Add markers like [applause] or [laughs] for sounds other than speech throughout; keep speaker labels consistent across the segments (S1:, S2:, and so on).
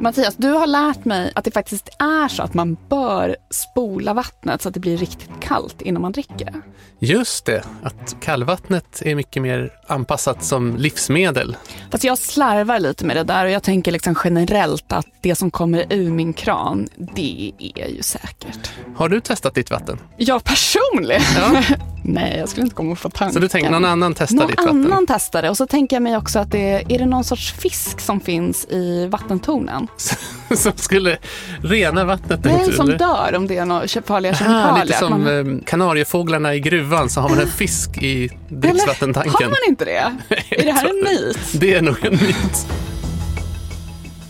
S1: Mattias, du har lärt mig att det faktiskt är så att man bör spola vattnet så att det blir riktigt kallt innan man dricker.
S2: Just det, att kallvattnet är mycket mer anpassat som livsmedel.
S1: Fast jag slarvar lite med det där och jag tänker liksom generellt att det som kommer ur min kran, det är ju säkert.
S2: Har du testat ditt vatten?
S1: Jag personligen?
S2: Ja. [laughs]
S1: Nej, jag skulle inte komma på tanken.
S2: Så du tänker någon annan testar
S1: någon
S2: ditt vatten?
S1: Någon annan testar det. Och så tänker jag mig också att det är det någon sorts fisk som finns i vattentornen? [laughs]
S2: som skulle rena vattnet?
S1: Nej, som
S2: eller?
S1: dör om det är några farliga
S2: Ah,
S1: kemikalier.
S2: lite som
S1: Man-
S2: eh, kanariefåglarna i gruvan så har man en fisk i
S1: Eller,
S2: dricksvattentanken.
S1: har man inte det? [laughs] är det här en myt?
S2: Det är nog en myt.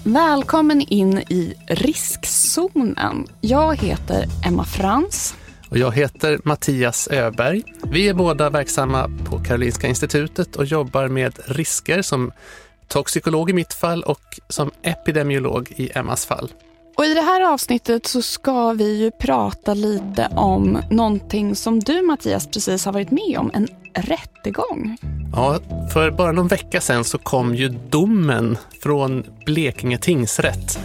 S1: Välkommen in i riskzonen. Jag heter Emma Frans.
S2: Och jag heter Mattias Öberg. Vi är båda verksamma på Karolinska institutet och jobbar med risker som toxikolog i mitt fall och som epidemiolog i Emmas fall.
S1: Och I det här avsnittet så ska vi ju prata lite om någonting som du Mattias precis har varit med om, en rättegång.
S2: Ja, för bara någon vecka sedan så kom ju domen från Blekinge tingsrätt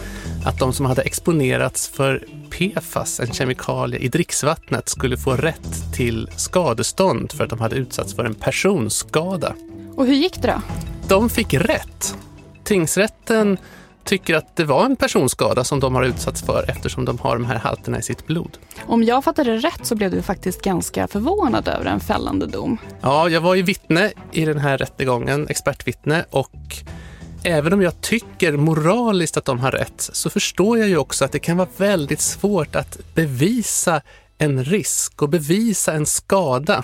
S2: att de som hade exponerats för PFAS, en kemikalie i dricksvattnet, skulle få rätt till skadestånd för att de hade utsatts för en personskada.
S1: Och hur gick det då?
S2: De fick rätt. Tingsrätten tycker att det var en personskada som de har utsatts för eftersom de har de här halterna i sitt blod.
S1: Om jag fattade rätt så blev du faktiskt ganska förvånad över en fällande dom.
S2: Ja, jag var ju vittne i den här rättegången, expertvittne, och även om jag tycker moraliskt att de har rätt så förstår jag ju också att det kan vara väldigt svårt att bevisa en risk och bevisa en skada.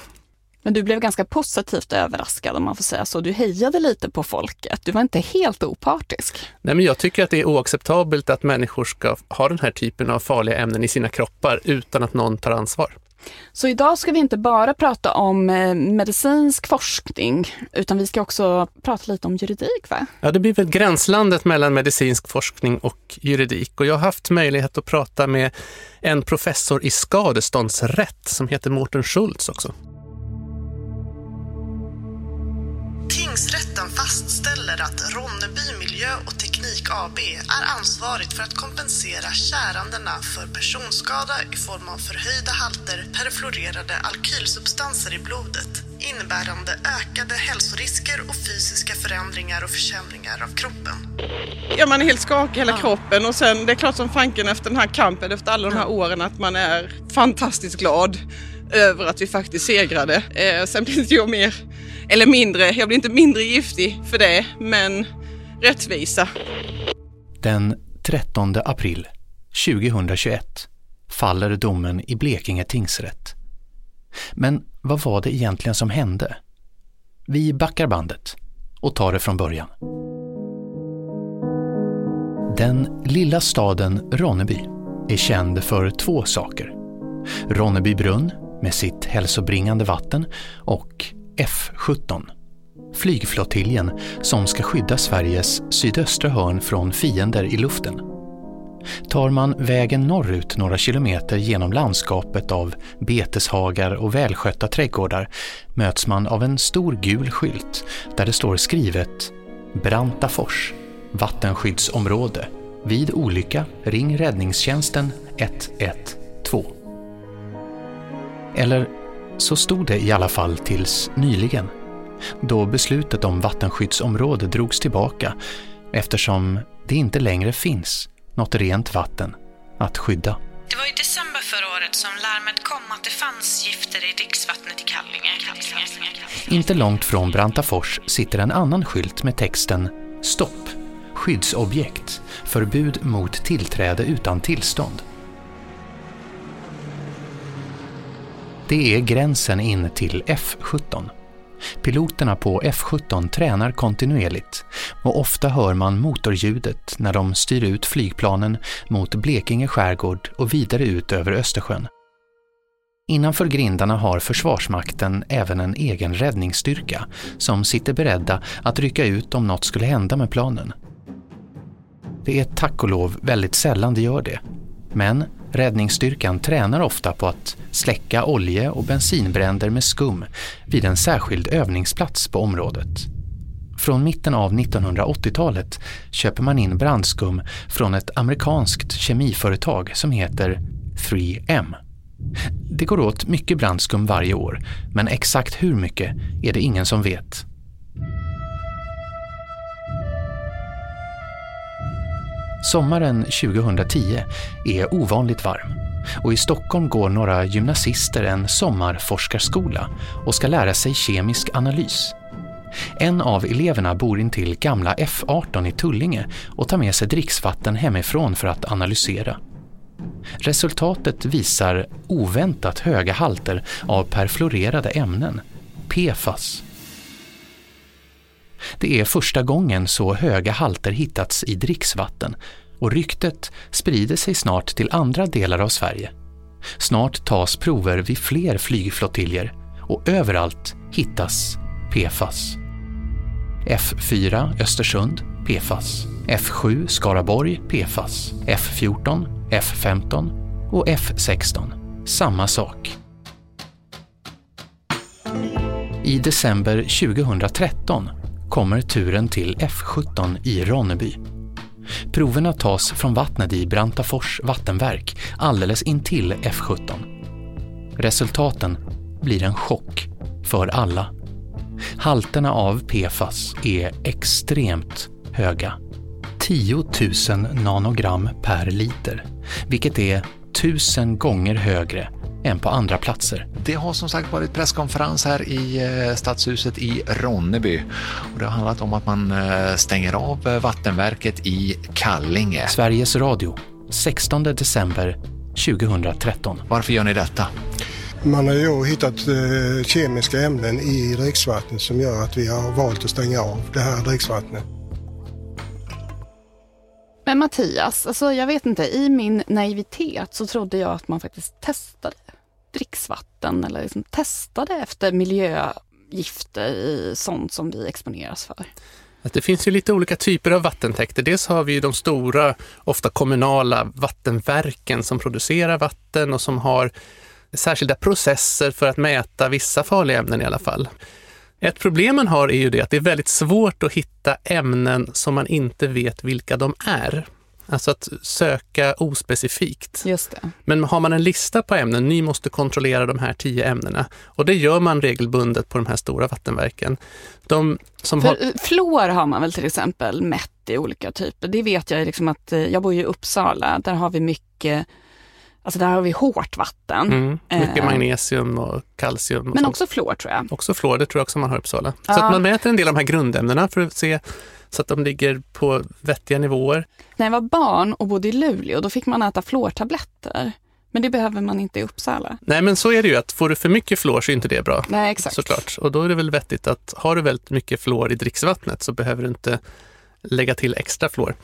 S1: Men du blev ganska positivt överraskad om man får säga så. Du hejade lite på folket. Du var inte helt opartisk.
S2: Nej, men jag tycker att det är oacceptabelt att människor ska ha den här typen av farliga ämnen i sina kroppar utan att någon tar ansvar.
S1: Så idag ska vi inte bara prata om eh, medicinsk forskning, utan vi ska också prata lite om juridik, va?
S2: Ja, det blir väl gränslandet mellan medicinsk forskning och juridik och jag har haft möjlighet att prata med en professor i skadeståndsrätt som heter Mårten Schultz också.
S3: Tingsrätten fastställer att Ronneby Miljö och Teknik AB är ansvarigt för att kompensera kärandena för personskada i form av förhöjda halter perfluorerade alkylsubstanser i blodet innebärande ökade hälsorisker och fysiska förändringar och försämringar av kroppen.
S4: Ja, man är helt skakig i hela kroppen och sen det är klart som fanken efter den här kampen, efter alla de här åren, att man är fantastiskt glad över att vi faktiskt segrade. Eh, sen blir inte jag mer, eller mindre, jag blir inte mindre giftig för det, men rättvisa.
S5: Den 13 april 2021 faller domen i Blekinge tingsrätt. Men vad var det egentligen som hände? Vi backar bandet och tar det från början. Den lilla staden Ronneby är känd för två saker. Ronneby brunn med sitt hälsobringande vatten och F17, flygflottiljen som ska skydda Sveriges sydöstra hörn från fiender i luften. Tar man vägen norrut några kilometer genom landskapet av beteshagar och välskötta trädgårdar möts man av en stor gul skylt där det står skrivet Brantafors, vattenskyddsområde. Vid olycka ring räddningstjänsten 112. Eller så stod det i alla fall tills nyligen, då beslutet om vattenskyddsområde drogs tillbaka eftersom det inte längre finns något rent vatten att skydda.
S6: Det var i december förra året som larmet kom att det fanns gifter i dricksvattnet i Kallinge.
S5: Inte långt från Brantafors sitter en annan skylt med texten Stopp! Skyddsobjekt! Förbud mot tillträde utan tillstånd. Det är gränsen in till F17. Piloterna på F17 tränar kontinuerligt och ofta hör man motorljudet när de styr ut flygplanen mot Blekinge skärgård och vidare ut över Östersjön. Innanför grindarna har Försvarsmakten även en egen räddningsstyrka som sitter beredda att rycka ut om något skulle hända med planen. Det är tack och lov väldigt sällan det gör det. Men räddningsstyrkan tränar ofta på att släcka olje- och bensinbränder med skum vid en särskild övningsplats på området. Från mitten av 1980-talet köper man in brandskum från ett amerikanskt kemiföretag som heter 3M. Det går åt mycket brandskum varje år, men exakt hur mycket är det ingen som vet. Sommaren 2010 är ovanligt varm och i Stockholm går några gymnasister en sommarforskarskola och ska lära sig kemisk analys. En av eleverna bor intill gamla F18 i Tullinge och tar med sig dricksvatten hemifrån för att analysera. Resultatet visar oväntat höga halter av perfluorerade ämnen, PFAS. Det är första gången så höga halter hittats i dricksvatten och ryktet sprider sig snart till andra delar av Sverige. Snart tas prover vid fler flygflottiljer och överallt hittas PFAS. F4 Östersund PFAS. F7 Skaraborg PFAS. F14, F15 och F16. Samma sak. I december 2013 kommer turen till F17 i Ronneby. Proverna tas från vattnet i Brantafors vattenverk alldeles intill F17. Resultaten blir en chock för alla. Halterna av PFAS är extremt höga. 10 000 nanogram per liter, vilket är tusen gånger högre än på andra platser.
S7: Det har som sagt varit presskonferens här i eh, Stadshuset i Ronneby och det har handlat om att man eh, stänger av eh, vattenverket i Kallinge.
S5: Sveriges Radio, 16 december 2013.
S7: Varför gör ni detta?
S8: Man har ju hittat eh, kemiska ämnen i dricksvattnet som gör att vi har valt att stänga av det här dricksvattnet.
S1: Men Mattias, alltså jag vet inte, i min naivitet så trodde jag att man faktiskt testade dricksvatten eller liksom testade efter miljögifter i sånt som vi exponeras för.
S2: Det finns ju lite olika typer av vattentäkter. Dels har vi ju de stora, ofta kommunala vattenverken som producerar vatten och som har särskilda processer för att mäta vissa farliga ämnen i alla fall. Ett problem man har är ju det att det är väldigt svårt att hitta ämnen som man inte vet vilka de är. Alltså att söka ospecifikt.
S1: Just det.
S2: Men har man en lista på ämnen, ni måste kontrollera de här tio ämnena. Och det gör man regelbundet på de här stora vattenverken. De som
S1: För
S2: har...
S1: eh, Fluor har man väl till exempel mätt i olika typer. Det vet jag liksom att, eh, jag bor ju i Uppsala, där har vi mycket, alltså där har vi hårt vatten.
S2: Mm, mycket
S1: Eh,
S2: magnesium och kalcium. Och
S1: Men
S2: sånt.
S1: också fluor tror jag.
S2: Också fluor, det tror jag också man har i Uppsala.
S1: Ja.
S2: Så att man mäter en del av de här grundämnena för att se så att de ligger på vettiga nivåer.
S1: När jag var barn och bodde i Luleå, då fick man äta fluortabletter. Men det behöver man inte i Uppsala.
S2: Nej men så är det ju att får du för mycket fluor så är inte det bra.
S1: Nej, exakt.
S2: Såklart. Och då är det väl vettigt att har du väldigt mycket fluor i dricksvattnet så behöver du inte lägga till extra fluor.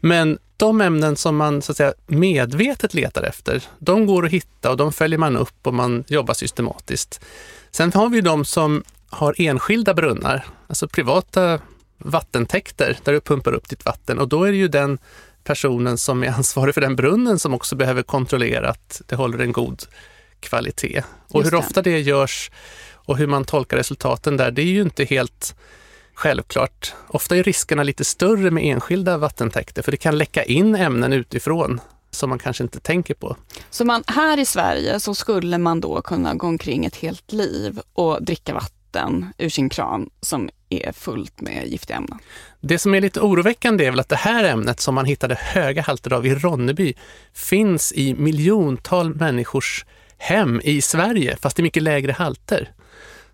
S2: Men de ämnen som man så att säga, medvetet letar efter, de går att hitta och de följer man upp och man jobbar systematiskt. Sen har vi de som har enskilda brunnar, alltså privata vattentäkter där du pumpar upp ditt vatten och då är det ju den personen som är ansvarig för den brunnen som också behöver kontrollera att det håller en god kvalitet. Och hur ofta det görs och hur man tolkar resultaten där, det är ju inte helt självklart. Ofta är riskerna lite större med enskilda vattentäkter för det kan läcka in ämnen utifrån som man kanske inte tänker på.
S1: Så man, här i Sverige så skulle man då kunna gå omkring ett helt liv och dricka vatten ur sin kran som är fullt med giftiga ämnen.
S2: Det som är lite oroväckande är väl att det här ämnet som man hittade höga halter av i Ronneby finns i miljontal människors hem i Sverige, fast i mycket lägre halter.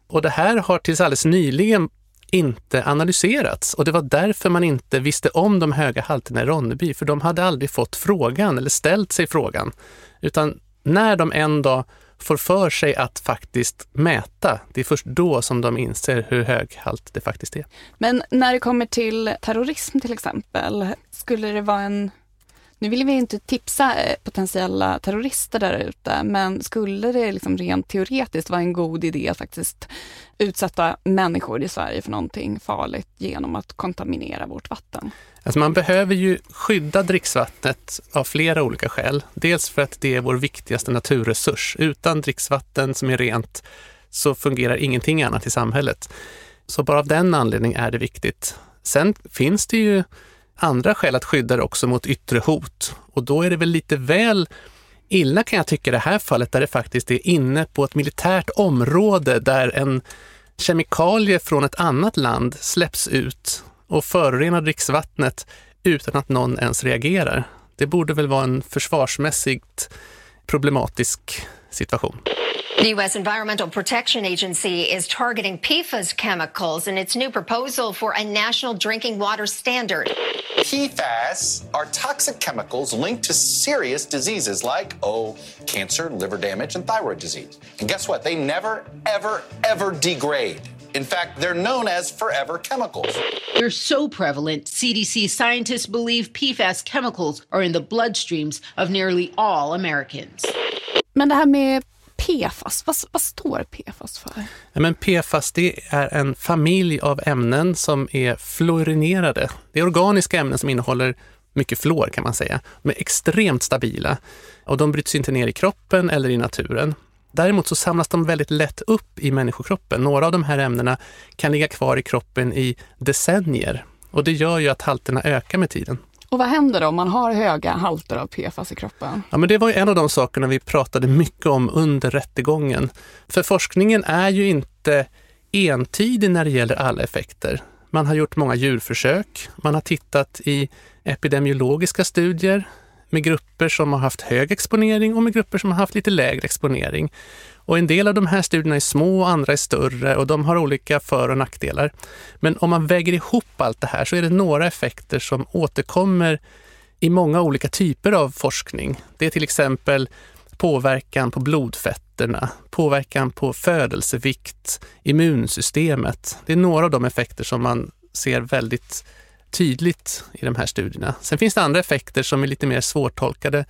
S2: Och det här har tills alldeles nyligen inte analyserats och det var därför man inte visste om de höga halterna i Ronneby, för de hade aldrig fått frågan eller ställt sig frågan. Utan när de en dag får för sig att faktiskt mäta, det är först då som de inser hur hög halt det faktiskt är.
S1: Men när det kommer till terrorism till exempel, skulle det vara en... Nu vill vi inte tipsa eh, potentiella terrorister där ute, men skulle det liksom rent teoretiskt vara en god idé att faktiskt utsätta människor i Sverige för någonting farligt genom att kontaminera vårt vatten?
S2: Alltså man behöver ju skydda dricksvattnet av flera olika skäl. Dels för att det är vår viktigaste naturresurs. Utan dricksvatten som är rent så fungerar ingenting annat i samhället. Så bara av den anledningen är det viktigt. Sen finns det ju andra skäl att skydda det också mot yttre hot och då är det väl lite väl illa kan jag tycka i det här fallet där det faktiskt är inne på ett militärt område där en kemikalie från ett annat land släpps ut och förorenar dricksvattnet utan att någon ens reagerar. Det borde väl vara en försvarsmässigt problematisk situation.
S9: The U.S. Environmental Protection Agency is targeting PFAS chemicals in its new proposal for a national drinking water standard.
S10: PFAS are toxic chemicals linked to serious diseases like, oh, cancer, liver damage, and thyroid disease. And guess what? They never, ever, ever degrade. In fact, they're known as forever chemicals.
S11: They're so prevalent, CDC scientists believe PFAS chemicals are in the bloodstreams of nearly all Americans.
S1: Men det här med PFAS, vad, vad står PFAS för?
S2: Ja, men PFAS det är en familj av ämnen som är fluorinerade. Det är organiska ämnen som innehåller mycket fluor kan man säga. De är extremt stabila och de bryts inte ner i kroppen eller i naturen. Däremot så samlas de väldigt lätt upp i människokroppen. Några av de här ämnena kan ligga kvar i kroppen i decennier och det gör ju att halterna ökar med tiden.
S1: Och vad händer då om man har höga halter av PFAS i kroppen?
S2: Ja, men det var ju en av de sakerna vi pratade mycket om under rättegången. För forskningen är ju inte entydig när det gäller alla effekter. Man har gjort många djurförsök. Man har tittat i epidemiologiska studier med grupper som har haft hög exponering och med grupper som har haft lite lägre exponering. Och en del av de här studierna är små och andra är större och de har olika för och nackdelar. Men om man väger ihop allt det här så är det några effekter som återkommer i många olika typer av forskning. Det är till exempel påverkan på blodfetterna, påverkan på födelsevikt, immunsystemet. Det är några av de effekter som man ser väldigt tydligt i de här studierna. Sen finns det andra effekter som är lite mer svårtolkade.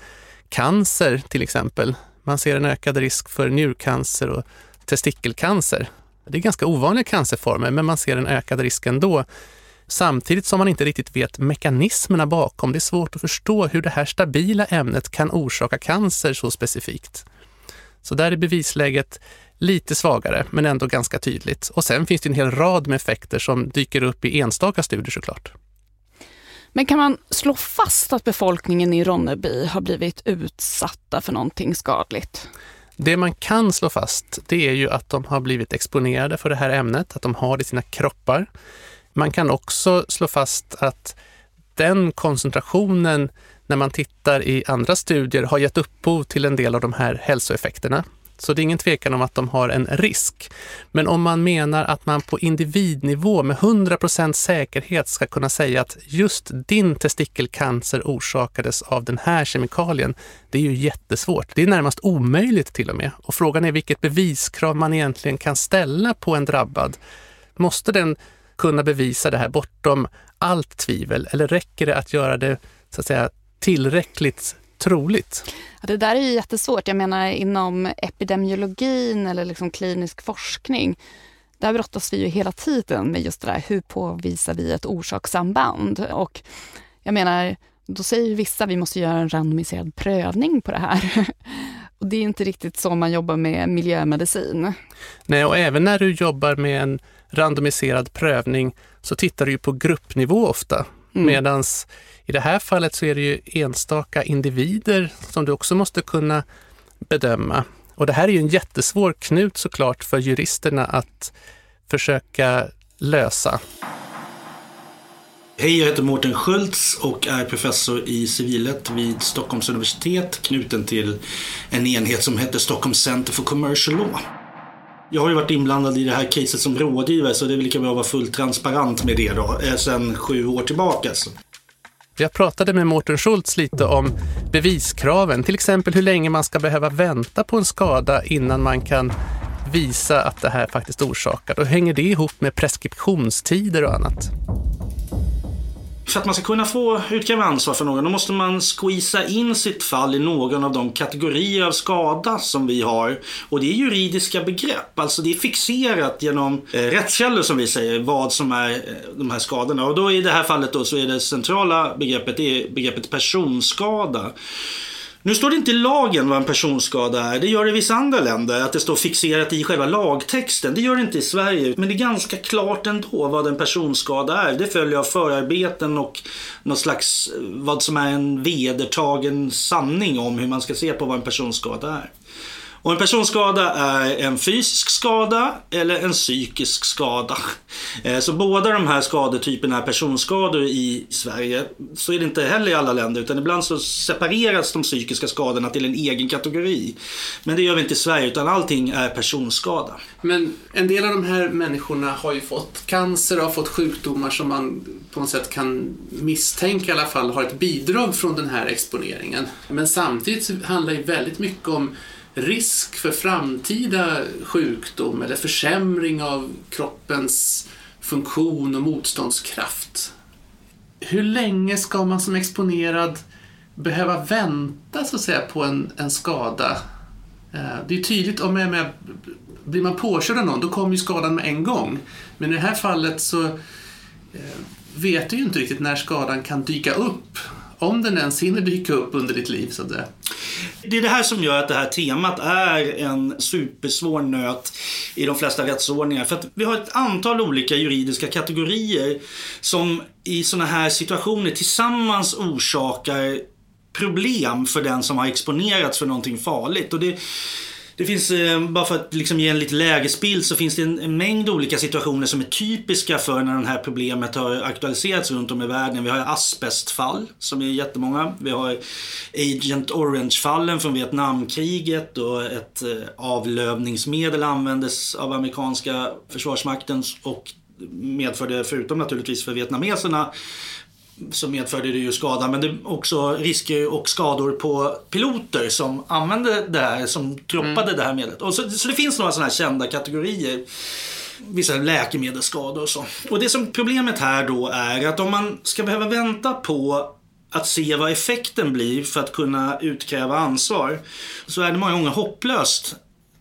S2: Cancer till exempel. Man ser en ökad risk för njurcancer och testikelcancer. Det är ganska ovanliga cancerformer, men man ser en ökad risk ändå. Samtidigt som man inte riktigt vet mekanismerna bakom. Det är svårt att förstå hur det här stabila ämnet kan orsaka cancer så specifikt. Så där är bevisläget lite svagare, men ändå ganska tydligt. Och sen finns det en hel rad med effekter som dyker upp i enstaka studier såklart.
S1: Men kan man slå fast att befolkningen i Ronneby har blivit utsatta för någonting skadligt?
S2: Det man kan slå fast, det är ju att de har blivit exponerade för det här ämnet, att de har det i sina kroppar. Man kan också slå fast att den koncentrationen när man tittar i andra studier har gett upphov till en del av de här hälsoeffekterna. Så det är ingen tvekan om att de har en risk. Men om man menar att man på individnivå med 100% säkerhet ska kunna säga att just din testikelcancer orsakades av den här kemikalien, det är ju jättesvårt. Det är närmast omöjligt till och med. Och frågan är vilket beviskrav man egentligen kan ställa på en drabbad. Måste den kunna bevisa det här bortom allt tvivel eller räcker det att göra det så att säga, tillräckligt troligt?
S1: Ja, det där är ju jättesvårt. Jag menar inom epidemiologin eller liksom klinisk forskning, där brottas vi ju hela tiden med just det där, hur påvisar vi ett orsakssamband? Och jag menar, då säger vissa vi måste göra en randomiserad prövning på det här. [laughs] Och det är inte riktigt så man jobbar med miljömedicin.
S2: Nej, och även när du jobbar med en randomiserad prövning så tittar du ju på gruppnivå ofta. Mm. Medan i det här fallet så är det ju enstaka individer som du också måste kunna bedöma. Och det här är ju en jättesvår knut såklart för juristerna att försöka lösa.
S12: Hej, jag heter Mårten Schultz och är professor i civilrätt vid Stockholms universitet knuten till en enhet som heter Stockholm Center for Commercial Law. Jag har ju varit inblandad i det här caset som rådgivare så det är väl lika bra att vara fullt transparent med det då, eh, sedan sju år tillbaka.
S2: Jag pratade med Mårten Schultz lite om beviskraven, till exempel hur länge man ska behöva vänta på en skada innan man kan visa att det här faktiskt orsakar. Och hänger det ihop med preskriptionstider och annat?
S12: För att man ska kunna få utkräva ansvar för någon, då måste man squeeza in sitt fall i någon av de kategorier av skada som vi har. Och det är juridiska begrepp, alltså det är fixerat genom eh, rättskällor som vi säger, vad som är eh, de här skadorna. Och då i det här fallet då så är det centrala begreppet, det är begreppet personskada. Nu står det inte i lagen vad en personskada är. Det gör det i vissa andra länder, att det står fixerat i själva lagtexten. Det gör det inte i Sverige. Men det är ganska klart ändå vad en personskada är. Det följer av förarbeten och någon slags, eh, vad som är en vedertagen sanning om hur man ska se på vad en personskada är. Och en personskada är en fysisk skada eller en psykisk skada. Eh, så båda de här skadetyperna är personskador i Sverige. Så är det inte heller i alla länder utan ibland så separeras de psykiska skadorna till en egen kategori. Men det gör vi inte i Sverige utan allting är personskada.
S2: Men en del av de här människorna har ju fått cancer och har fått sjukdomar som man på något sätt kan misstänka i alla fall har ett bidrag från den här exponeringen. Men samtidigt handlar det väldigt mycket om risk för framtida sjukdom eller försämring av kroppens funktion och motståndskraft. Hur länge ska man som exponerad behöva vänta så att säga, på en, en skada? Eh, det är tydligt, om jag med, blir man påkörd av någon, då kommer ju skadan med en gång. Men i det här fallet så eh, vet du ju inte riktigt när skadan kan dyka upp om den ens hinner dyka upp under ditt liv. Så det
S12: det är det här som gör att det här temat är en supersvår nöt i de flesta rättsordningar. För att vi har ett antal olika juridiska kategorier som i sådana här situationer tillsammans orsakar problem för den som har exponerats för någonting farligt. Och det, det finns, eh, bara för att liksom ge en lite lägesbild, så finns det en, mängd olika situationer som är typiska för när det här problemet har aktualiserats runt om i världen. Vi har asbestfall, som är jättemånga. Vi har Agent Orange-fallen från Vietnamkriget och ett eh, avlövningsmedel användes av amerikanska försvarsmakten och medförde, förutom naturligtvis för vietnameserna, så medförde det ju skada men det också risker och skador på piloter som använde det här, som droppade mm. det här medlet. Och så, så det finns några sådana här kända kategorier. Vissa läkemedelsskador och så. Och det som problemet här då är att om man ska behöva vänta på att se vad effekten blir för att kunna utkräva ansvar så är det många gånger hopplöst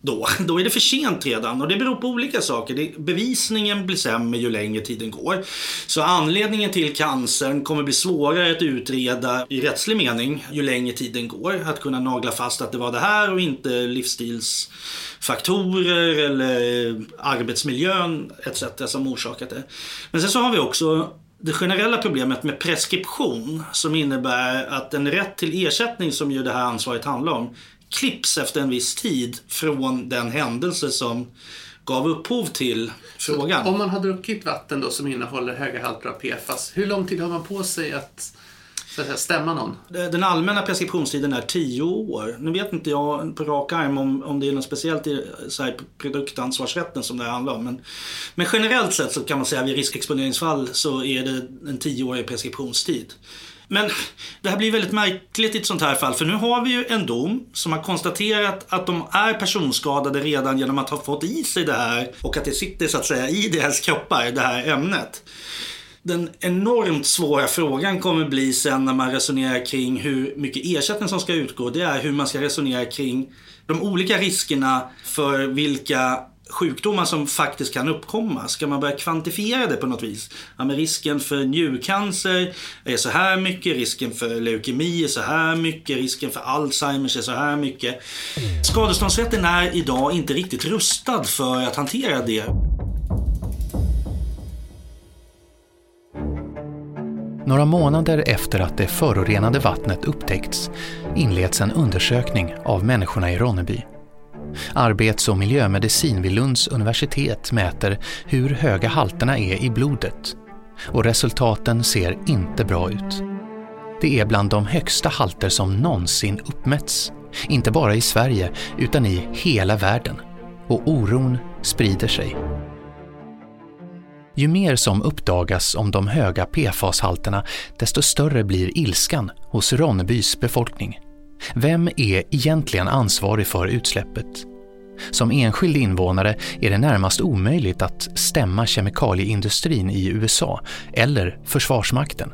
S12: då, då är det för sent redan. Och det beror på olika saker. bevisningen blir sämre ju längre tiden går. Så anledningen till cancern kommer bli svårare att utreda i rättslig mening ju längre tiden går. Att kunna nagla fast att det var det här och inte livsstilsfaktorer eller arbetsmiljön etc. som orsakat det. Men sen så har vi också det generella problemet med preskription som innebär att en rätt till ersättning som ju det här ansvaret handlar om klipps efter en viss tid från den händelse som gav upphov till frågan.
S2: Så om man har druckit vatten då som innehåller höga halter av PFAS, hur lång tid har man på sig att så stämma någon?
S12: Den allmänna preskriptionstiden är 10 år. Nu vet inte jag på rak arm om, om det är något speciellt i så här, produktansvarsrätten som det handlar om. Men, men generellt sett så kan man säga att vid riskexponeringsfall så är det en 10-årig preskriptionstid. Men det här blir väldigt märkligt i ett sånt här fall för nu har vi ju en dom som har konstaterat att de är personskadade redan genom att ha fått i sig det här och att det sitter så att säga i deras kroppar, det här ämnet. Den enormt svåra frågan kommer bli sen när man resonerar kring hur mycket ersättning som ska utgå. Det är hur man ska resonera kring de olika riskerna för vilka sjukdomar som faktiskt kan uppkomma. Ska man börja kvantifiera det på något vis? Ja, men risken för njurcancer är så här mycket, risken för leukemi är så här mycket, risken för Alzheimers är så här mycket. Skadeståndsrätten är idag inte riktigt rustad för att hantera det.
S5: Några månader efter att det förorenade vattnet upptäckts inleds en undersökning av människorna i Ronneby. Arbets- och miljömedicin vid Lunds universitet mäter hur höga halterna är i blodet och resultaten ser inte bra ut. Det är bland de högsta halter som någonsin uppmätts, inte bara i Sverige utan i hela världen. Och oron sprider sig. Ju mer som uppdagas om de höga PFAS-halterna, desto större blir ilskan hos Ronnebys befolkning. Vem är egentligen ansvarig för utsläppet? Som enskild invånare är det närmast omöjligt att stämma kemikalieindustrin i USA eller Försvarsmakten.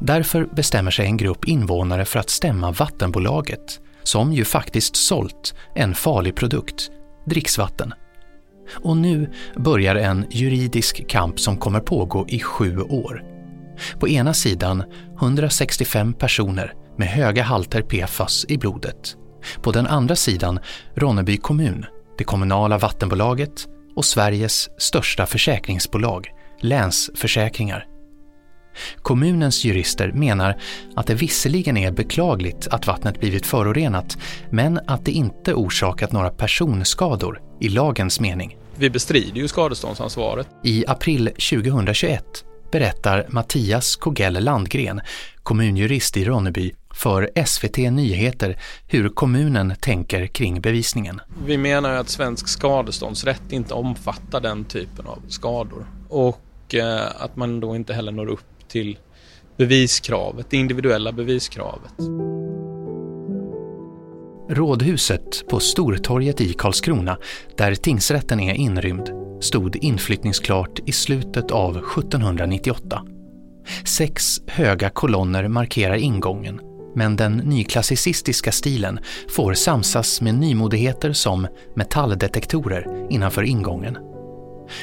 S5: Därför bestämmer sig en grupp invånare för att stämma vattenbolaget, som ju faktiskt sålt en farlig produkt, dricksvatten. Och nu börjar en juridisk kamp som kommer pågå i sju år. På ena sidan 165 personer med höga halter PFAS i blodet. På den andra sidan Ronneby kommun, det kommunala vattenbolaget och Sveriges största försäkringsbolag, Länsförsäkringar. Kommunens jurister menar att det visserligen är beklagligt att vattnet blivit förorenat, men att det inte orsakat några personskador i lagens mening.
S13: Vi bestrider ju skadeståndsansvaret.
S5: I april 2021 berättar Mattias Kogell Landgren, kommunjurist i Ronneby, för SVT Nyheter hur kommunen tänker kring bevisningen.
S13: Vi menar att svensk skadeståndsrätt inte omfattar den typen av skador och eh, att man då inte heller når upp till beviskravet, det individuella beviskravet.
S5: Rådhuset på Stortorget i Karlskrona, där tingsrätten är inrymd, stod inflyttningsklart i slutet av 1798. Sex höga kolonner markerar ingången, men den nyklassicistiska stilen får samsas med nymodigheter som metalldetektorer innanför ingången.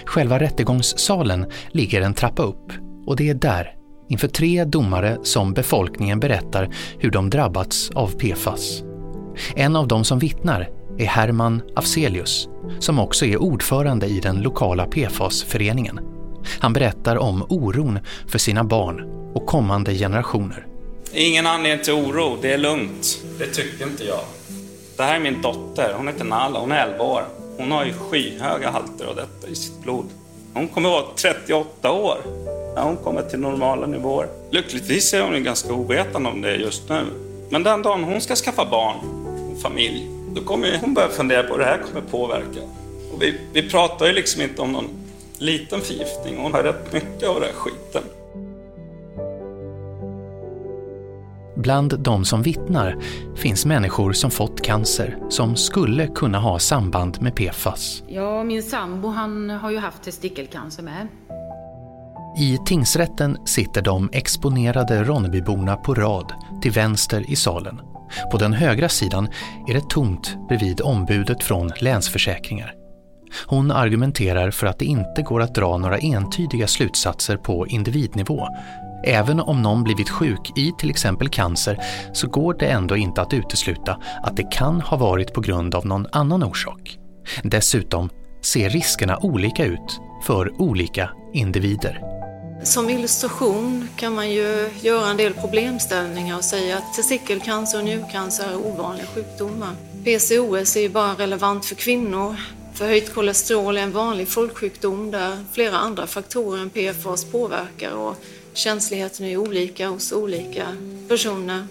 S5: Själva rättegångssalen ligger en trappa upp och det är där, inför tre domare, som befolkningen berättar hur de drabbats av PFAS. En av dem som vittnar är Herman Afzelius, som också är ordförande i den lokala PFAS-föreningen. Han berättar om oron för sina barn och kommande generationer.
S14: Ingen anledning till oro, det är lugnt. Det tycker inte jag. Det här är min dotter, hon heter Nala, hon är 11 år. Hon har ju skyhöga halter av detta i sitt blod. Hon kommer vara 38 år när hon kommer till normala nivåer. Lyckligtvis är hon ju ganska ovetande om det just nu. Men den dagen hon ska skaffa barn och familj, då kommer hon börja fundera på hur det här kommer påverka. Och vi, vi pratar ju liksom inte om någon liten förgiftning, hon har rätt mycket av den här skiten.
S5: Bland de som vittnar finns människor som fått cancer som skulle kunna ha samband med PFAS.
S11: Ja, min sambo han har ju haft testikelcancer med.
S5: I tingsrätten sitter de exponerade Ronnebyborna på rad till vänster i salen. På den högra sidan är det tomt bredvid ombudet från Länsförsäkringar. Hon argumenterar för att det inte går att dra några entydiga slutsatser på individnivå. Även om någon blivit sjuk i till exempel cancer så går det ändå inte att utesluta att det kan ha varit på grund av någon annan orsak. Dessutom ser riskerna olika ut för olika individer.
S15: Som illustration kan man ju göra en del problemställningar och säga att testikelcancer och njurcancer är ovanliga sjukdomar. PCOS är ju bara relevant för kvinnor. Förhöjt kolesterol är en vanlig folksjukdom där flera andra faktorer än PFAS påverkar och känsligheten är olika hos olika personer.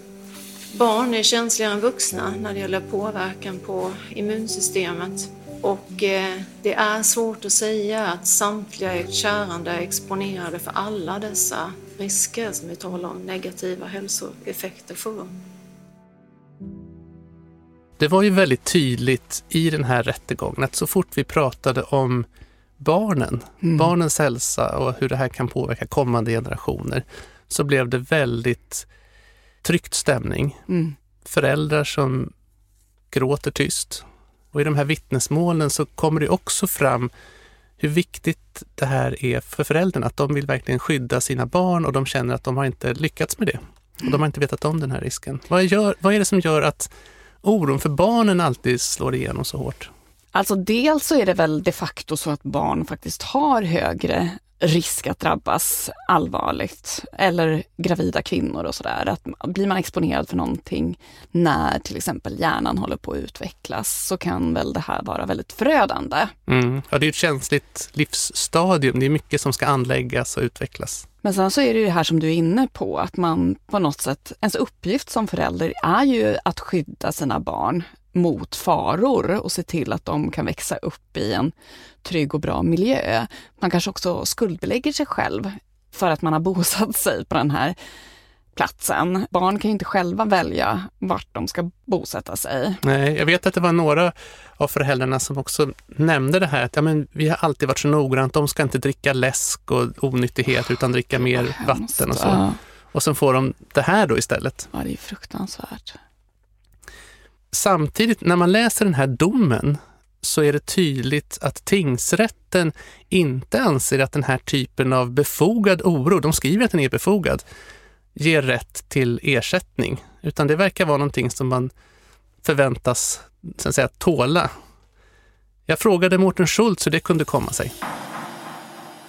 S15: Barn är känsligare än vuxna när det gäller påverkan på immunsystemet. Och eh, det är svårt att säga att samtliga kärande är exponerade för alla dessa risker som vi talar om, negativa hälsoeffekter för.
S2: Det var ju väldigt tydligt i den här rättegången att så fort vi pratade om barnen, mm. barnens hälsa och hur det här kan påverka kommande generationer, så blev det väldigt tryckt stämning. Mm. Föräldrar som gråter tyst. Och i de här vittnesmålen så kommer det också fram hur viktigt det här är för föräldrarna, att de vill verkligen skydda sina barn och de känner att de har inte lyckats med det. Och de har inte vetat om den här risken. Vad, gör, vad är det som gör att oron för barnen alltid slår igenom så hårt?
S1: Alltså dels så är det väl de facto så att barn faktiskt har högre risk att drabbas allvarligt. Eller gravida kvinnor och sådär. Att blir man exponerad för någonting när till exempel hjärnan håller på att utvecklas så kan väl det här vara väldigt förödande.
S2: Mm. Ja, det är ett känsligt livsstadium. Det är mycket som ska anläggas och utvecklas.
S1: Men sen så är det ju det här som du är inne på, att man på något sätt, ens uppgift som förälder är ju att skydda sina barn mot faror och se till att de kan växa upp i en trygg och bra miljö. Man kanske också skuldbelägger sig själv för att man har [laughs] bosatt sig på den här platsen. Barn kan ju inte själva välja vart de ska bosätta sig.
S2: Nej, jag vet att det var några av föräldrarna som också nämnde det här att ja, men vi har alltid varit så noggrant, de ska inte dricka läsk och onyttighet utan dricka mer vatten och så. Och sen får de det här då istället.
S1: Ja, det är fruktansvärt
S2: samtidigt, när man läser den här domen så är det tydligt att tingsrätten inte anser att den här typen av befogad oro, de skriver att den är befogad, ger rätt till ersättning, utan det verkar vara någonting som man förväntas så att säga, tåla. Jag frågade Mårten Schultz hur det kunde komma sig.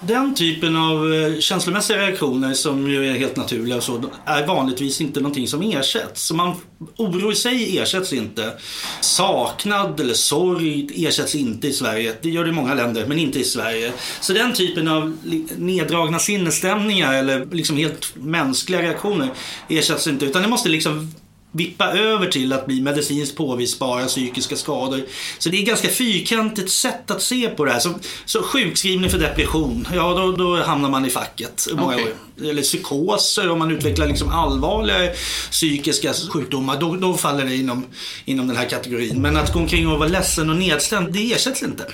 S12: Den typen av eh, känslomässiga reaktioner som ju är helt naturliga så, är vanligtvis inte någonting som ersätts. Så man, oro i sig ersätts inte. Saknad eller sorg ersätts inte i Sverige. Det gör det i många länder, men inte i Sverige. Så den typen av neddragna sinnesstämningar eller liksom helt mänskliga reaktioner ersätts inte. Utan det måste liksom vippa över till att bli medicinskt påvisbara psykiska skador. Så det är ett ganska fyrkantigt sätt att se på det här. Så, så sjukskrivning för depression, ja då, då hamnar man i facket. Många
S2: Okej.
S12: år. Eller psykoser, om man utvecklar liksom allvarliga psykiska sjukdomar, då, då faller det inom, inom den här kategorin. Men att gå omkring och vara ledsen och nedstämd, det ersätts inte.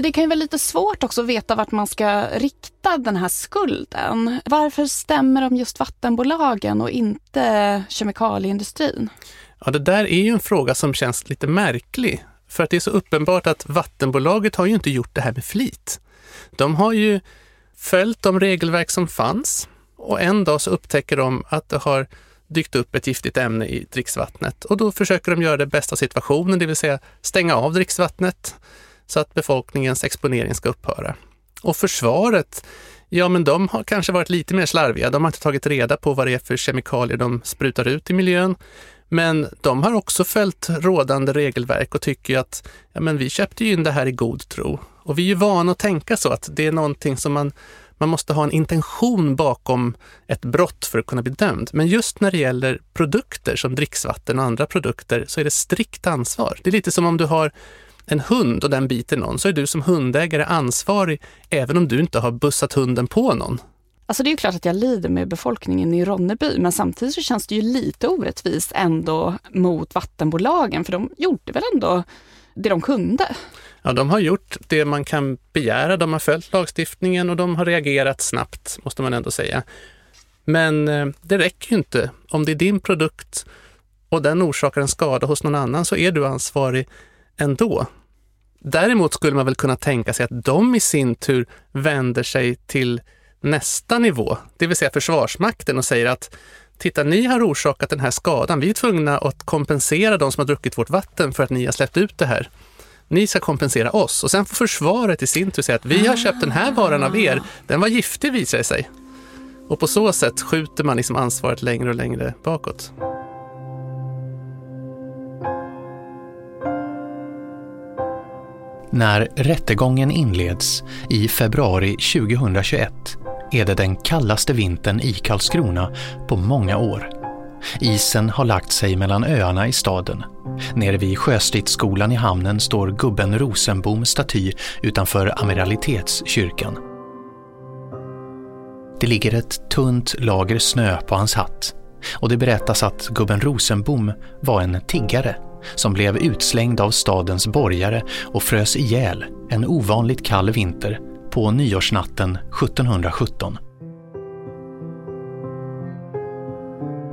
S1: Men det kan ju vara lite svårt också att veta vart man ska rikta den här skulden. Varför stämmer de just vattenbolagen och inte kemikalieindustrin?
S2: Ja, det där är ju en fråga som känns lite märklig. För att det är så uppenbart att vattenbolaget har ju inte gjort det här med flit. De har ju följt de regelverk som fanns och en dag så upptäcker de att det har dykt upp ett giftigt ämne i dricksvattnet och då försöker de göra det bästa av situationen, det vill säga stänga av dricksvattnet så att befolkningens exponering ska upphöra. Och försvaret, ja men de har kanske varit lite mer slarviga. De har inte tagit reda på vad det är för kemikalier de sprutar ut i miljön. Men de har också följt rådande regelverk och tycker att ja, men vi köpte ju in det här i god tro. Och vi är ju vana att tänka så att det är någonting som man, man måste ha en intention bakom ett brott för att kunna bli dömd. Men just när det gäller produkter som dricksvatten och andra produkter så är det strikt ansvar. Det är lite som om du har en hund och den biter någon, så är du som hundägare ansvarig även om du inte har bussat hunden på någon.
S1: Alltså det är ju klart att jag lider med befolkningen i Ronneby, men samtidigt så känns det ju lite orättvist ändå mot vattenbolagen, för de gjorde väl ändå det de kunde.
S2: Ja, de har gjort det man kan begära, de har följt lagstiftningen och de har reagerat snabbt, måste man ändå säga. Men eh, det räcker ju inte. Om det är din produkt och den orsakar en skada hos någon annan så är du ansvarig ändå. Däremot skulle man väl kunna tänka sig att de i sin tur vänder sig till nästa nivå, det vill säga Försvarsmakten och säger att titta, ni har orsakat den här skadan. Vi är tvungna att kompensera de som har druckit vårt vatten för att ni har släppt ut det här. Ni ska kompensera oss och sen får försvaret i sin tur säga att vi har köpt den här varan av er. Den var giftig visar det sig. Och på så sätt skjuter man liksom ansvaret längre och längre bakåt.
S5: När rättegången inleds i februari 2021 är det den kallaste vintern i Karlskrona på många år. Isen har lagt sig mellan öarna i staden. Nere vid Sjöstridsskolan i hamnen står gubben Rosenbom staty utanför Amiralitetskyrkan. Det ligger ett tunt lager snö på hans hatt och det berättas att gubben Rosenbom var en tiggare som blev utslängd av stadens borgare och frös ihjäl en ovanligt kall vinter på nyårsnatten 1717.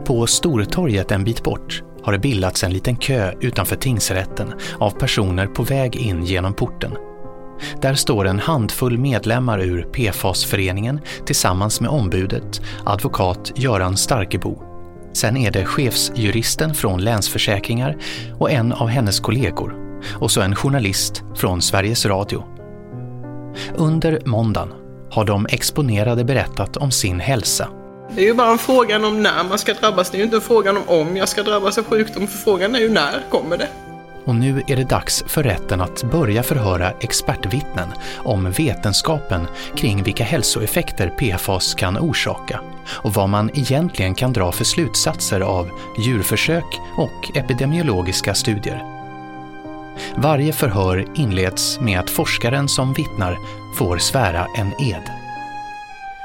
S5: På Stortorget en bit bort har det bildats en liten kö utanför tingsrätten av personer på väg in genom porten. Där står en handfull medlemmar ur PFAS-föreningen tillsammans med ombudet, advokat Göran Starkebo. Sen är det chefsjuristen från Länsförsäkringar och en av hennes kollegor och så en journalist från Sveriges Radio. Under måndagen har de exponerade berättat om sin hälsa.
S4: Det är ju bara en frågan om när man ska drabbas. Det är ju inte en frågan om om jag ska drabbas av sjukdom. För frågan är ju när kommer det?
S5: Och nu är det dags för rätten att börja förhöra expertvittnen om vetenskapen kring vilka hälsoeffekter PFAS kan orsaka och vad man egentligen kan dra för slutsatser av djurförsök och epidemiologiska studier. Varje förhör inleds med att forskaren som vittnar får svära en ed.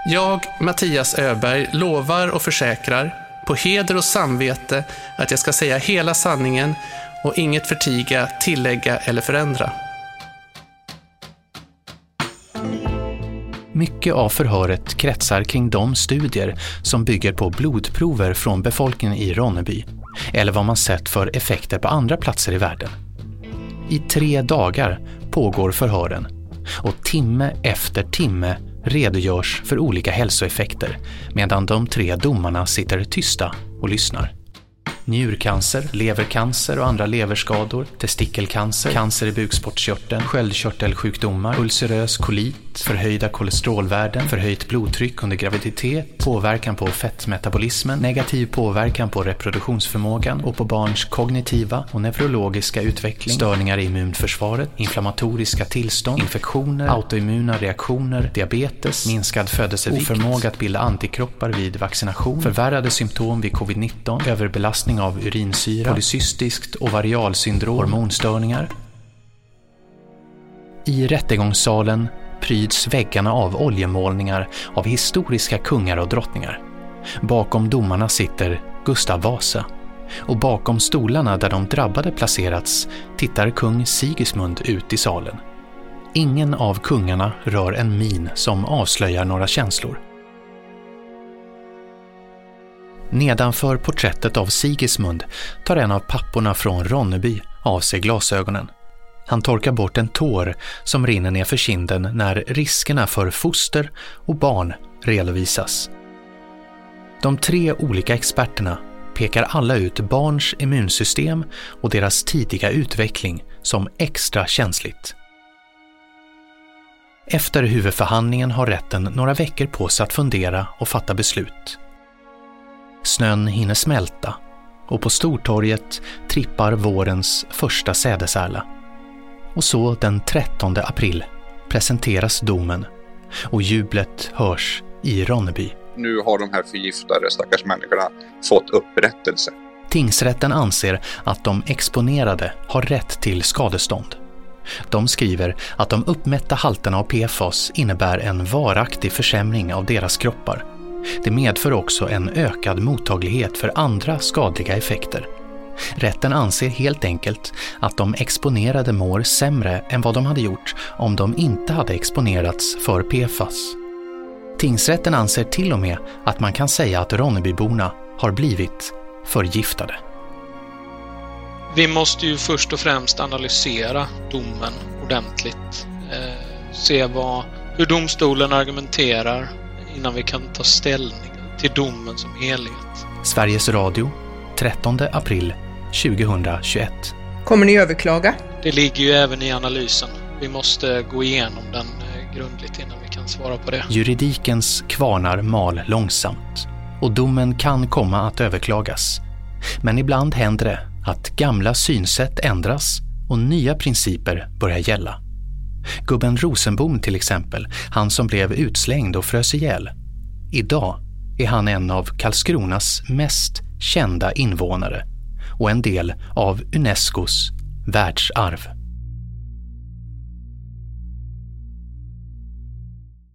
S2: Jag, Mattias Öberg, lovar och försäkrar på heder och samvete att jag ska säga hela sanningen och inget förtiga, tillägga eller förändra.
S5: Mycket av förhöret kretsar kring de studier som bygger på blodprover från befolkningen i Ronneby eller vad man sett för effekter på andra platser i världen. I tre dagar pågår förhören och timme efter timme redogörs för olika hälsoeffekter medan de tre domarna sitter tysta och lyssnar. Njurcancer, levercancer och andra leverskador, testikelcancer, cancer i bukspottkörteln, sköldkörtelsjukdomar, ulcerös kolit, förhöjda kolesterolvärden, förhöjt blodtryck under graviditet, påverkan på fettmetabolismen, negativ påverkan på reproduktionsförmågan och på barns kognitiva och neurologiska utveckling, störningar i immunförsvaret, inflammatoriska tillstånd, infektioner, autoimmuna reaktioner, diabetes, minskad födelsevikt, oförmåga att bilda antikroppar vid vaccination, förvärrade symptom vid covid-19, överbelastning av urinsyra, polycystiskt ovarialsyndrom, hormonstörningar. I rättegångssalen pryds väggarna av oljemålningar av historiska kungar och drottningar. Bakom domarna sitter Gustav Vasa och bakom stolarna där de drabbade placerats tittar kung Sigismund ut i salen. Ingen av kungarna rör en min som avslöjar några känslor. Nedanför porträttet av Sigismund tar en av papporna från Ronneby av sig glasögonen. Han torkar bort en tår som rinner ner för kinden när riskerna för foster och barn redovisas. De tre olika experterna pekar alla ut barns immunsystem och deras tidiga utveckling som extra känsligt. Efter huvudförhandlingen har rätten några veckor på sig att fundera och fatta beslut. Snön hinner smälta och på Stortorget trippar vårens första sädesärla. Och så den 13 april presenteras domen och jublet hörs i Ronneby.
S16: Nu har de här förgiftade stackars människorna fått upprättelse.
S5: Tingsrätten anser att de exponerade har rätt till skadestånd. De skriver att de uppmätta halterna av PFAS innebär en varaktig försämring av deras kroppar. Det medför också en ökad mottaglighet för andra skadliga effekter. Rätten anser helt enkelt att de exponerade mår sämre än vad de hade gjort om de inte hade exponerats för PFAS. Tingsrätten anser till och med att man kan säga att Ronnebyborna har blivit förgiftade.
S13: Vi måste ju först och främst analysera domen ordentligt. Eh, se vad, hur domstolen argumenterar innan vi kan ta ställning till domen som helhet.
S5: Sveriges Radio, 13 april 2021.
S17: Kommer ni överklaga?
S13: Det ligger ju även i analysen. Vi måste gå igenom den eh, grundligt innan vi kan svara på det.
S5: Juridikens kvarnar mal långsamt och domen kan komma att överklagas. Men ibland händer det att gamla synsätt ändras och nya principer börjar gälla. Gubben Rosenbom till exempel, han som blev utslängd och frös ihjäl. Idag är han en av Karlskronas mest kända invånare och en del av Unescos världsarv.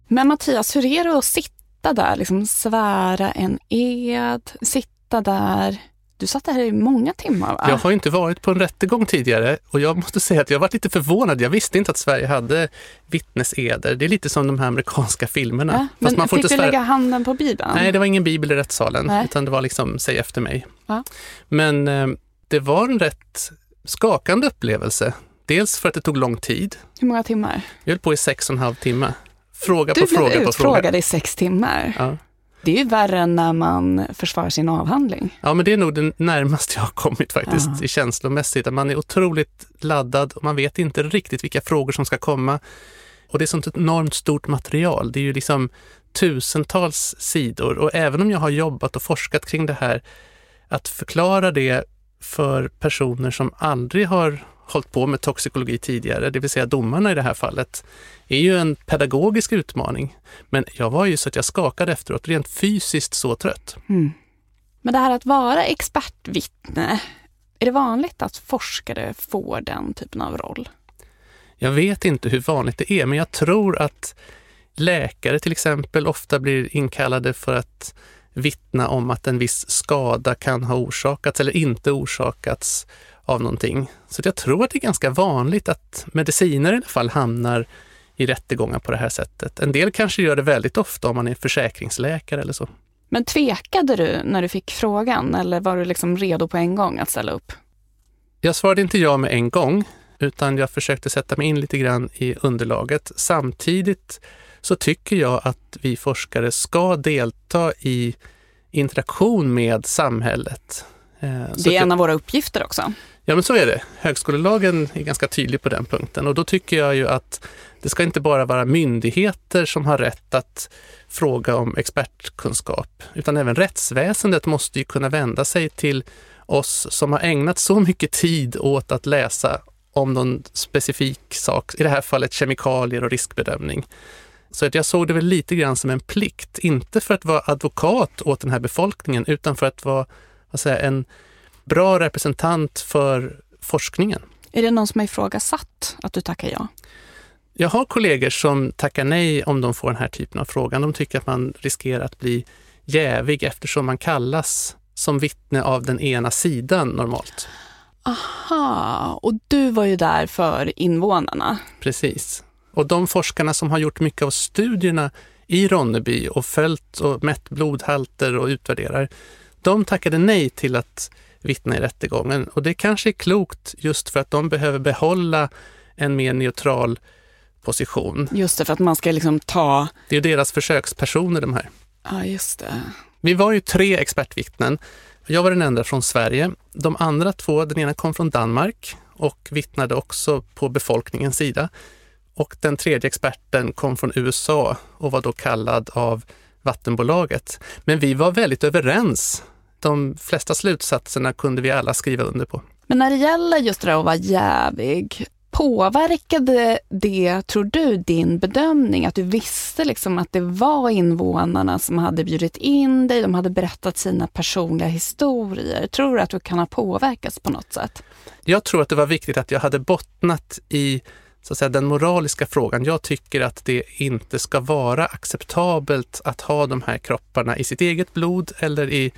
S1: Men Mattias, hur är det att sitta där, liksom svära en ed, sitta där du satt där i många timmar va?
S2: Jag har inte varit på en rättegång tidigare och jag måste säga att jag varit lite förvånad. Jag visste inte att Sverige hade vittneseder. Det är lite som de här amerikanska filmerna. Ja,
S1: men man får fick inte du lägga handen på Bibeln?
S2: Nej, det var ingen bibel i rättssalen, Nej. utan det var liksom säg efter mig. Ja. Men eh, det var en rätt skakande upplevelse. Dels för att det tog lång tid.
S1: Hur många timmar?
S2: Jag höll på i sex och en halv timme. Fråga du på fråga på fråga.
S1: Du blev utfrågad i sex timmar?
S2: Ja.
S1: Det är ju värre än när man försvarar sin avhandling.
S2: Ja, men det är nog det närmaste jag har kommit faktiskt ja. i känslomässigt. Att man är otroligt laddad och man vet inte riktigt vilka frågor som ska komma. Och det är sånt enormt stort material. Det är ju liksom tusentals sidor och även om jag har jobbat och forskat kring det här, att förklara det för personer som aldrig har hållit på med toxikologi tidigare, det vill säga domarna i det här fallet, är ju en pedagogisk utmaning. Men jag var ju så att jag skakade efteråt, rent fysiskt så trött.
S1: Mm. Men det här att vara expertvittne, är det vanligt att forskare får den typen av roll?
S2: Jag vet inte hur vanligt det är, men jag tror att läkare till exempel ofta blir inkallade för att vittna om att en viss skada kan ha orsakats eller inte orsakats av någonting. Så jag tror att det är ganska vanligt att mediciner i alla fall hamnar i rättegångar på det här sättet. En del kanske gör det väldigt ofta om man är försäkringsläkare eller så.
S1: Men tvekade du när du fick frågan eller var du liksom redo på en gång att ställa upp?
S2: Jag svarade inte ja med en gång, utan jag försökte sätta mig in lite grann i underlaget. Samtidigt så tycker jag att vi forskare ska delta i interaktion med samhället.
S1: Eh, det är en av våra uppgifter också.
S2: Ja, men så är det. Högskolelagen är ganska tydlig på den punkten och då tycker jag ju att det ska inte bara vara myndigheter som har rätt att fråga om expertkunskap, utan även rättsväsendet måste ju kunna vända sig till oss som har ägnat så mycket tid åt att läsa om någon specifik sak, i det här fallet kemikalier och riskbedömning. Så att jag såg det väl lite grann som en plikt, inte för att vara advokat åt den här befolkningen, utan för att vara vad säger, en bra representant för forskningen.
S1: Är det någon som har ifrågasatt att du tackar ja?
S2: Jag har kollegor som tackar nej om de får den här typen av frågan. De tycker att man riskerar att bli jävig eftersom man kallas som vittne av den ena sidan normalt.
S1: Aha, och du var ju där för invånarna.
S2: Precis. Och de forskarna som har gjort mycket av studierna i Ronneby och följt och mätt blodhalter och utvärderar, de tackade nej till att vittna i rättegången. Och det kanske är klokt just för att de behöver behålla en mer neutral position.
S1: Just det, för att man ska liksom ta...
S2: Det är deras försökspersoner de här.
S1: Ja, just det.
S2: Vi var ju tre expertvittnen. Jag var den enda från Sverige. De andra två, den ena kom från Danmark och vittnade också på befolkningens sida. Och den tredje experten kom från USA och var då kallad av vattenbolaget. Men vi var väldigt överens. De flesta slutsatserna kunde vi alla skriva under på.
S1: Men när det gäller just det där att vara jävig, Påverkade det, tror du, din bedömning? Att du visste liksom att det var invånarna som hade bjudit in dig, de hade berättat sina personliga historier. Tror du att du kan ha påverkats på något sätt?
S2: Jag tror att det var viktigt att jag hade bottnat i så att säga, den moraliska frågan. Jag tycker att det inte ska vara acceptabelt att ha de här kropparna i sitt eget blod eller i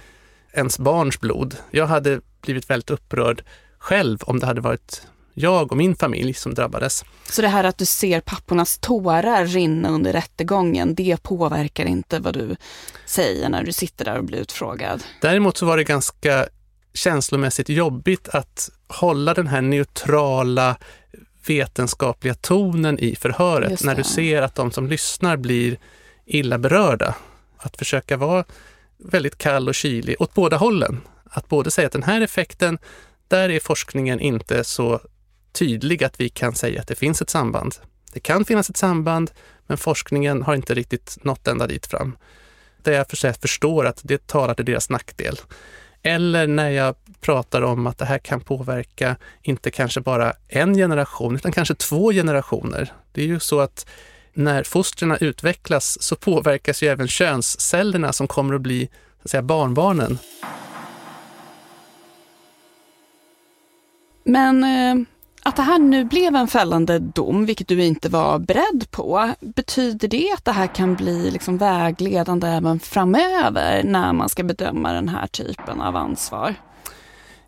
S2: ens barns blod. Jag hade blivit väldigt upprörd själv om det hade varit jag och min familj som drabbades.
S1: Så det här att du ser pappornas tårar rinna under rättegången, det påverkar inte vad du säger när du sitter där och blir utfrågad?
S2: Däremot så var det ganska känslomässigt jobbigt att hålla den här neutrala vetenskapliga tonen i förhöret när du ser att de som lyssnar blir illa berörda. Att försöka vara väldigt kall och kylig åt båda hållen. Att både säga att den här effekten, där är forskningen inte så tydlig att vi kan säga att det finns ett samband. Det kan finnas ett samband, men forskningen har inte riktigt nått ända dit fram. Där jag för förstår att det talar till deras nackdel. Eller när jag pratar om att det här kan påverka inte kanske bara en generation, utan kanske två generationer. Det är ju så att när fostren utvecklas så påverkas ju även könscellerna som kommer att bli så att säga, barnbarnen.
S1: Men eh, att det här nu blev en fällande dom, vilket du inte var beredd på, betyder det att det här kan bli liksom vägledande även framöver när man ska bedöma den här typen av ansvar?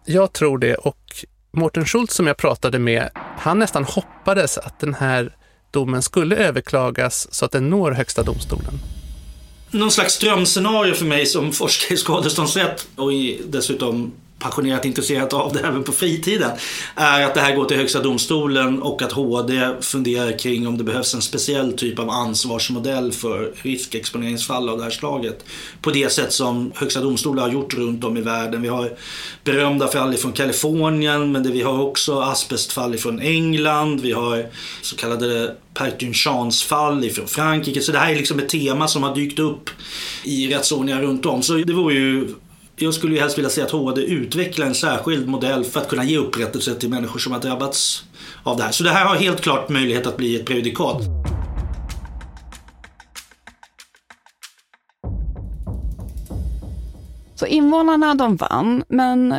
S2: Jag tror det och Mårten Schultz som jag pratade med, han nästan hoppades att den här domen skulle överklagas så att den når Högsta domstolen.
S12: Någon slags drömscenario för mig som forskare i skadeståndsrätt och dessutom passionerat intresserat av det även på fritiden, är att det här går till Högsta domstolen och att HD funderar kring om det behövs en speciell typ av ansvarsmodell för riskexponeringsfall av det här slaget. På det sätt som Högsta domstolen har gjort runt om i världen. Vi har berömda fall från Kalifornien, men vi har också asbestfall från England. Vi har så kallade Pertunchans fall ifrån Frankrike. Så det här är liksom ett tema som har dykt upp i rättsordningar runt om. Så det vore ju jag skulle ju helst vilja se att HD utvecklar en särskild modell för att kunna ge upprättelse till människor som har drabbats av det här. Så det här har helt klart möjlighet att bli ett prejudikat.
S1: Så invånarna de vann, men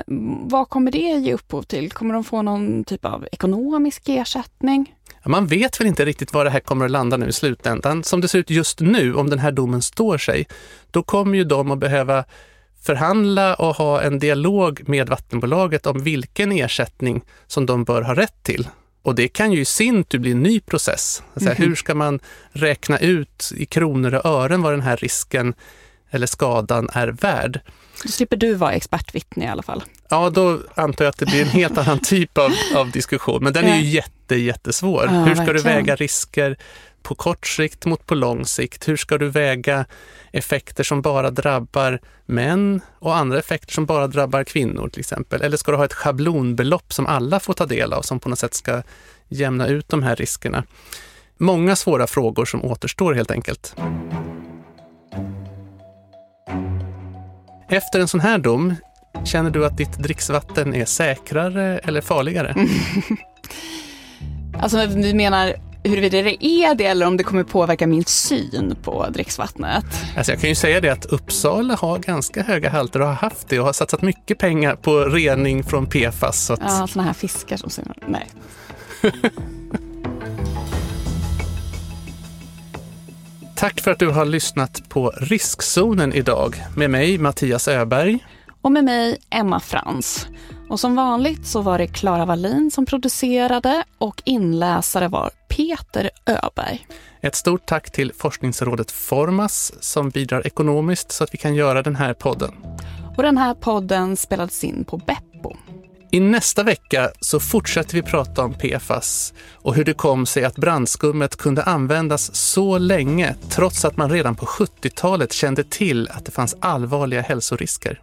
S1: vad kommer det ge upphov till? Kommer de få någon typ av ekonomisk ersättning?
S2: Man vet väl inte riktigt var det här kommer att landa nu i slutändan. Som det ser ut just nu, om den här domen står sig, då kommer ju de att behöva förhandla och ha en dialog med vattenbolaget om vilken ersättning som de bör ha rätt till. Och det kan ju i sin tur bli en ny process. Alltså, mm -hmm. Hur ska man räkna ut i kronor och ören vad den här risken eller skadan är värd?
S1: Då slipper du vara expertvittne i alla fall.
S2: Ja, då antar jag att det blir en helt annan typ av, av diskussion. Men den är ju jätte, jättesvår. Ja, Hur ska verkligen. du väga risker? På kort sikt mot på lång sikt? Hur ska du väga effekter som bara drabbar män och andra effekter som bara drabbar kvinnor till exempel? Eller ska du ha ett schablonbelopp som alla får ta del av som på något sätt ska jämna ut de här riskerna? Många svåra frågor som återstår helt enkelt. Efter en sån här dom, känner du att ditt dricksvatten är säkrare eller farligare? [laughs]
S1: Alltså vi menar huruvida det är det eller om det kommer påverka min syn på dricksvattnet.
S2: Alltså jag kan ju säga det att Uppsala har ganska höga halter och har haft det och har satsat mycket pengar på rening från PFAS. Så att...
S1: Ja, sådana här fiskar som syns. Nej. [laughs]
S2: Tack för att du har lyssnat på Riskzonen idag med mig Mattias Öberg.
S1: Och med mig Emma Frans. Och som vanligt så var det Klara Wallin som producerade och inläsare var Peter Öberg.
S2: Ett stort tack till forskningsrådet Formas som bidrar ekonomiskt så att vi kan göra den här podden.
S1: Och den här podden spelades in på Beppo.
S2: I nästa vecka så fortsätter vi prata om PFAS och hur det kom sig att brandskummet kunde användas så länge trots att man redan på 70-talet kände till att det fanns allvarliga hälsorisker.